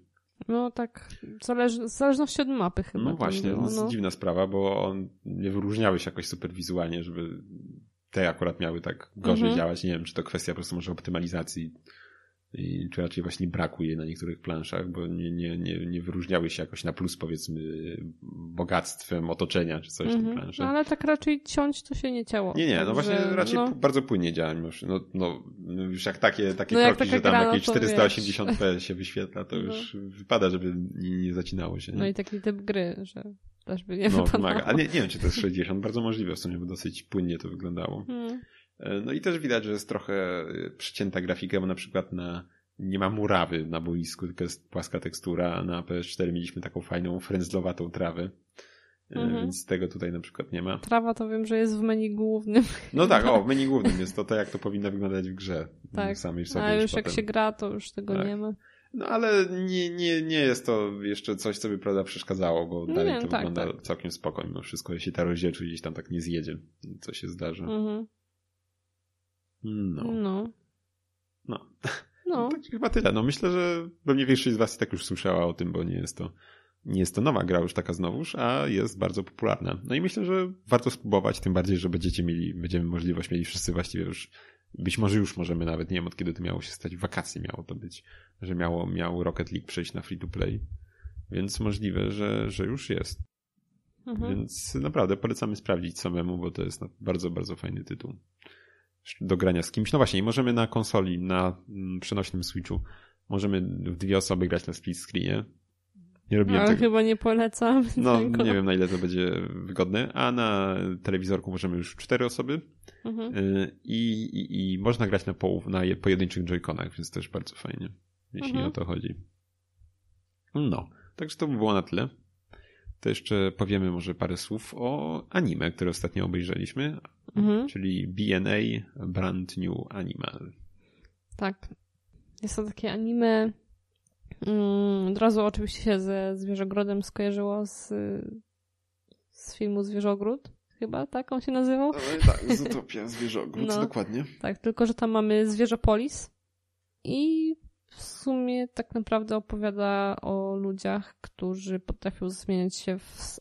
No tak, zależ, w zależności od mapy chyba. No właśnie, było, no. dziwna sprawa, bo on nie wyróżniały się jakoś super wizualnie, żeby te akurat miały tak gorzej mhm. działać. Nie wiem, czy to kwestia po prostu może optymalizacji i, czy raczej właśnie brakuje na niektórych planszach, bo nie, nie, nie, nie wyróżniały się jakoś na plus powiedzmy bogactwem otoczenia czy coś mm -hmm. plansze. No, ale tak raczej ciąć to się nie ciało. Nie, nie, no właśnie raczej no... bardzo płynnie działa. No, no, już jak takie, takie no kroki, że tam gra, jakieś 480p się wyświetla, to no. już wypada, żeby nie, nie zacinało się. Nie? No i taki typ gry, że też by nie no, wypadało. A nie, nie wiem, czy to jest 60, bardzo możliwe w sumie, bo dosyć płynnie to wyglądało. Hmm. E, no i też widać, że jest trochę e, przycięta grafika, bo na przykład na, nie ma murawy na boisku, tylko jest płaska tekstura, na PS4 mieliśmy taką fajną frędzlowatą trawę. E, mhm. Więc tego tutaj na przykład nie ma. Trawa to wiem, że jest w menu głównym. No tak, o, w menu głównym jest to, to jak to powinno wyglądać w grze. Tak, samej sobie a już, już jak się gra, to już tego tak. nie ma. No ale nie, nie, nie jest to jeszcze coś, co by prawda przeszkadzało, bo no dalej nie, to tak, wygląda tak. całkiem spokojnie. No wszystko, jeśli ta rozdzielczość gdzieś tam tak nie zjedzie, co się zdarza. Mhm. No. No. No. no. tak chyba tyle. No myślę, że pewnie większość z was i tak już słyszała o tym, bo nie jest to nie jest to nowa gra już taka znowuż, a jest bardzo popularna. No i myślę, że warto spróbować, tym bardziej, że będziecie mieli, będziemy możliwość mieli wszyscy właściwie już, być może już możemy nawet, nie wiem od kiedy to miało się stać, wakacje miało to być, że miało, miał Rocket League przejść na free to play, więc możliwe, że, że już jest. Mhm. Więc naprawdę polecamy sprawdzić samemu, bo to jest bardzo, bardzo fajny tytuł do grania z kimś. No właśnie, możemy na konsoli, na mm, przenośnym Switchu, możemy w dwie osoby grać na split screenie. Nie robiłem Ale tego. chyba nie polecam. No, tego. nie wiem na ile to będzie wygodne. A na telewizorku możemy już cztery osoby mhm. Y, I, i, i, można grać na, połów, na pojedynczych joyconach, więc też bardzo fajnie, jeśli mhm. o to chodzi. No, także to by było na tyle to jeszcze powiemy może parę słów o anime, które ostatnio obejrzeliśmy, mhm. czyli BNA Brand New Animal. Tak. Jest to takie anime. Mm, od razu oczywiście się ze Zwierzogrodem skojarzyło z, z filmu Zwierzogród. Chyba tak on się nazywał? No, tak, Zootopia Zwierzogród, no, dokładnie. Tak, tylko że tam mamy Zwierzopolis i w sumie tak naprawdę opowiada o ludziach, którzy potrafią zmieniać się w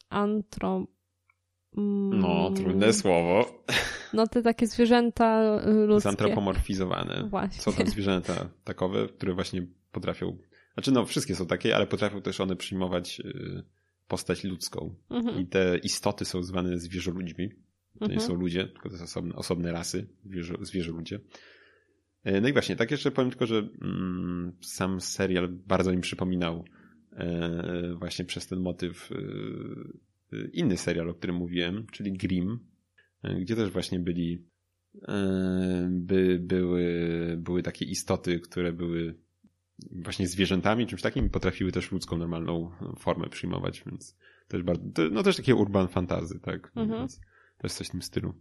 antro... No, trudne słowo. No, te takie zwierzęta ludzkie. Zantropomorfizowane. Właśnie. Są tam zwierzęta takowe, które właśnie potrafią... Znaczy, no, wszystkie są takie, ale potrafią też one przyjmować y, postać ludzką. Mhm. I te istoty są zwane zwierzoludźmi. To mhm. nie są ludzie, tylko to są osobne, osobne rasy, zwierzę, zwierzoludzie. E, no i właśnie, tak jeszcze powiem tylko, że mm, sam serial bardzo mi przypominał e, właśnie przez ten motyw e, inny serial, o którym mówiłem, czyli Grimm, gdzie też właśnie byli by, były, były takie istoty, które były właśnie zwierzętami, czymś takim, potrafiły też ludzką normalną formę przyjmować, więc też bardzo, no też takie urban fantazy, tak, mhm. więc też coś w tym stylu.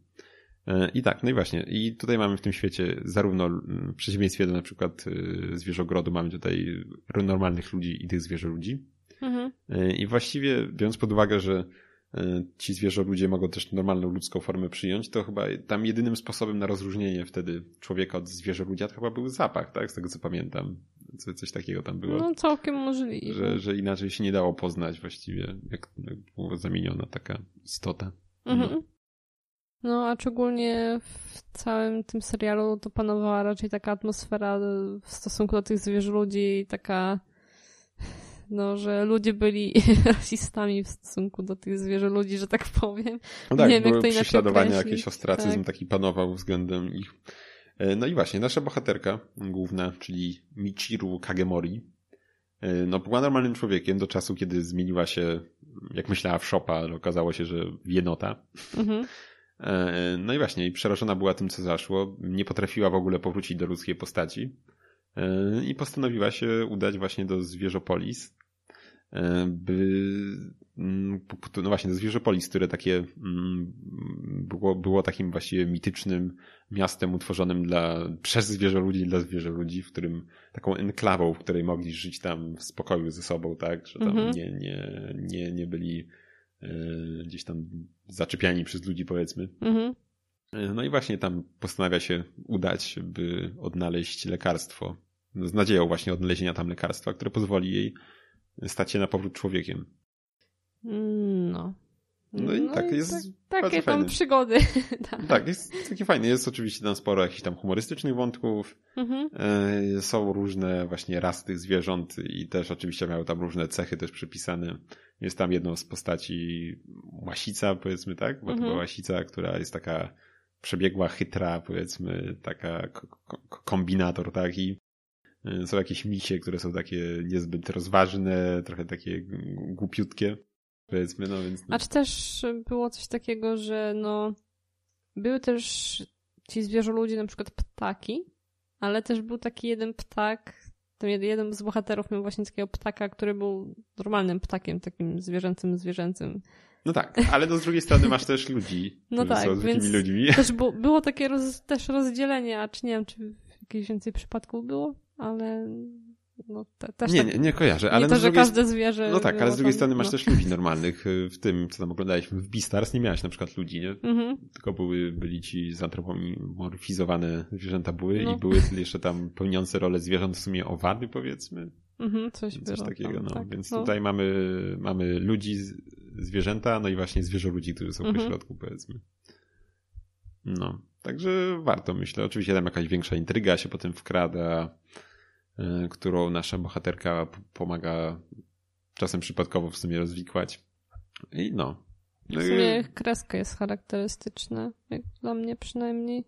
I tak, no i właśnie, i tutaj mamy w tym świecie zarówno w przeciwieństwie do na przykład zwierzogrodu, mamy tutaj normalnych ludzi i tych zwierzoludzi. Mhm. E, I właściwie biorąc pod uwagę, że ci zwierzoludzie mogą też normalną ludzką formę przyjąć, to chyba tam jedynym sposobem na rozróżnienie wtedy człowieka od zwierzoludzia to chyba był zapach, tak? Z tego co pamiętam. Co, coś takiego tam było. No całkiem możliwe. Że, że inaczej się nie dało poznać właściwie, jak, jak była zamieniona taka istota. Mhm. No. No, a szczególnie w całym tym serialu to panowała raczej taka atmosfera w stosunku do tych zwierzę ludzi, taka no, że ludzie byli rasistami w stosunku do tych zwierzę ludzi, że tak powiem. No tak, Nie wiem, jak to prześladowania, jakiś ostracyzm Tak. taki panował względem ich. E, No i właśnie, nasza bohaterka główna, czyli Michiru Kagemori, e, no była normalnym człowiekiem do czasu, kiedy zmieniła się, jak myślała, w szopa, ale okazało się, że jenota. Mhm. E, No i właśnie, przerażona była tym, co zaszło. Nie potrafiła w ogóle powrócić do ludzkiej postaci. I postanowiła się udać właśnie do Zwierzopolis, by, mm, no właśnie, do Zwierzopolis, które takie mm, było, było takim właściwie mitycznym miastem utworzonym dla, przez zwierzoludzi dla zwierzoludzi, w którym taką enklawą, w której mogli żyć tam w spokoju ze sobą, tak, że tam Mhm. nie, nie, nie, nie byli e, gdzieś tam zaczepiani przez ludzi, powiedzmy. Mhm. E, No i właśnie tam postanawia się udać, by odnaleźć lekarstwo. Z nadzieją właśnie odnalezienia tam lekarstwa, które pozwoli jej stać się na powrót człowiekiem. No. No i tak, jest tak, takie tam fajne. przygody. tak. Tak, jest taki fajny. Jest oczywiście tam sporo jakichś tam humorystycznych wątków. Mhm. E, Są różne właśnie rasy tych zwierząt i też oczywiście mają tam różne cechy też przypisane. Jest tam jedną z postaci łasica, powiedzmy tak, bo to Mhm. była łasica, która jest taka przebiegła, chytra, powiedzmy, taka ko- ko- kombinator taki. E, Są jakieś misie, które są takie niezbyt rozważne, trochę takie głupiutkie, powiedzmy, no więc... A czy też było coś takiego, że no były też ci zwierzoludzie, na przykład ptaki, ale też był taki jeden ptak, ten jed- jeden z bohaterów miał właśnie takiego ptaka, który był normalnym ptakiem, takim zwierzęcym, zwierzęcym. No tak, ale no z drugiej strony masz też ludzi, No którzy tak, są zwykłymi więc- ludźmi. Też bu- było takie roz, też rozdzielenie, a czy nie wiem, czy w jakichś więcej przypadków było, ale no te, też Nie, tak, nie, nie kojarzę, ale nie no to, że każde zwierzę No tak, ale z drugiej tam, strony masz no. też ludzi normalnych. y, W tym, co tam oglądaliśmy w Beastars, nie miałeś na przykład ludzi, nie? Mhm. Tylko były, byli ci zantropomorfizowane zwierzęta były No. i były jeszcze tam pełniące rolę zwierząt w sumie owady, powiedzmy. Mhm, coś, Coś takiego, tam, no. tak. Więc No. tutaj mamy, mamy ludzi, zwierzęta, no i właśnie zwierzoludzi, którzy są Mhm. po środku, powiedzmy. No, także warto, myślę. Oczywiście tam jakaś większa intryga się potem wkrada, y, którą nasza bohaterka pomaga czasem przypadkowo w sumie rozwikłać. I no. No W i- sumie kreska jest charakterystyczna, jak dla mnie przynajmniej.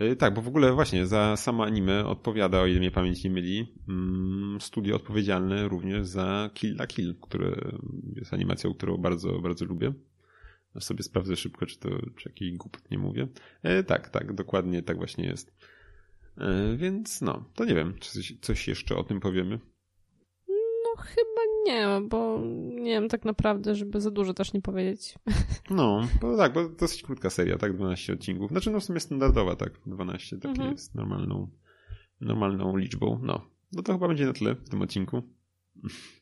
Y, Tak, bo w ogóle właśnie za samo anime odpowiada, o ile mnie pamięć nie myli, mm, studio odpowiedzialne również za Kill la Kill, które jest animacją, którą bardzo, bardzo lubię. Sobie sprawdzę szybko, czy to, czy jakiś głupot nie mówię. E, tak, tak, dokładnie tak właśnie jest. E, więc no, to nie wiem, czy coś, coś jeszcze o tym powiemy. No chyba nie, bo nie wiem tak naprawdę, żeby za dużo też nie powiedzieć. No, bo tak, bo dosyć krótka seria, tak, 12 odcinków. Znaczy, no w sumie standardowa, tak, 12, takie Mhm. jest normalną, normalną liczbą. No, no to chyba będzie na tyle w tym odcinku.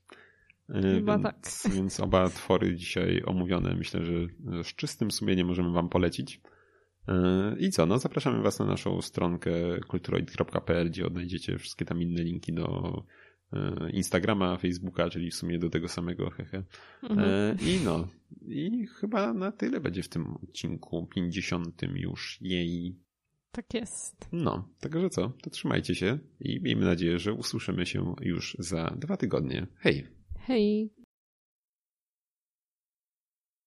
E, Chyba więc, tak. Więc oba twory dzisiaj omówione, myślę, że z czystym sumieniem możemy wam polecić. E, I co, no zapraszamy was na naszą stronkę kulturoid.pl, gdzie odnajdziecie wszystkie tam inne linki do e, Instagrama, Facebooka, czyli w sumie do tego samego, hehe. Mhm. I no, i chyba na tyle będzie w tym odcinku 50 już jej. Tak jest. No, także co, to trzymajcie się i miejmy nadzieję, że usłyszymy się już za dwa tygodnie. Hej! Hej.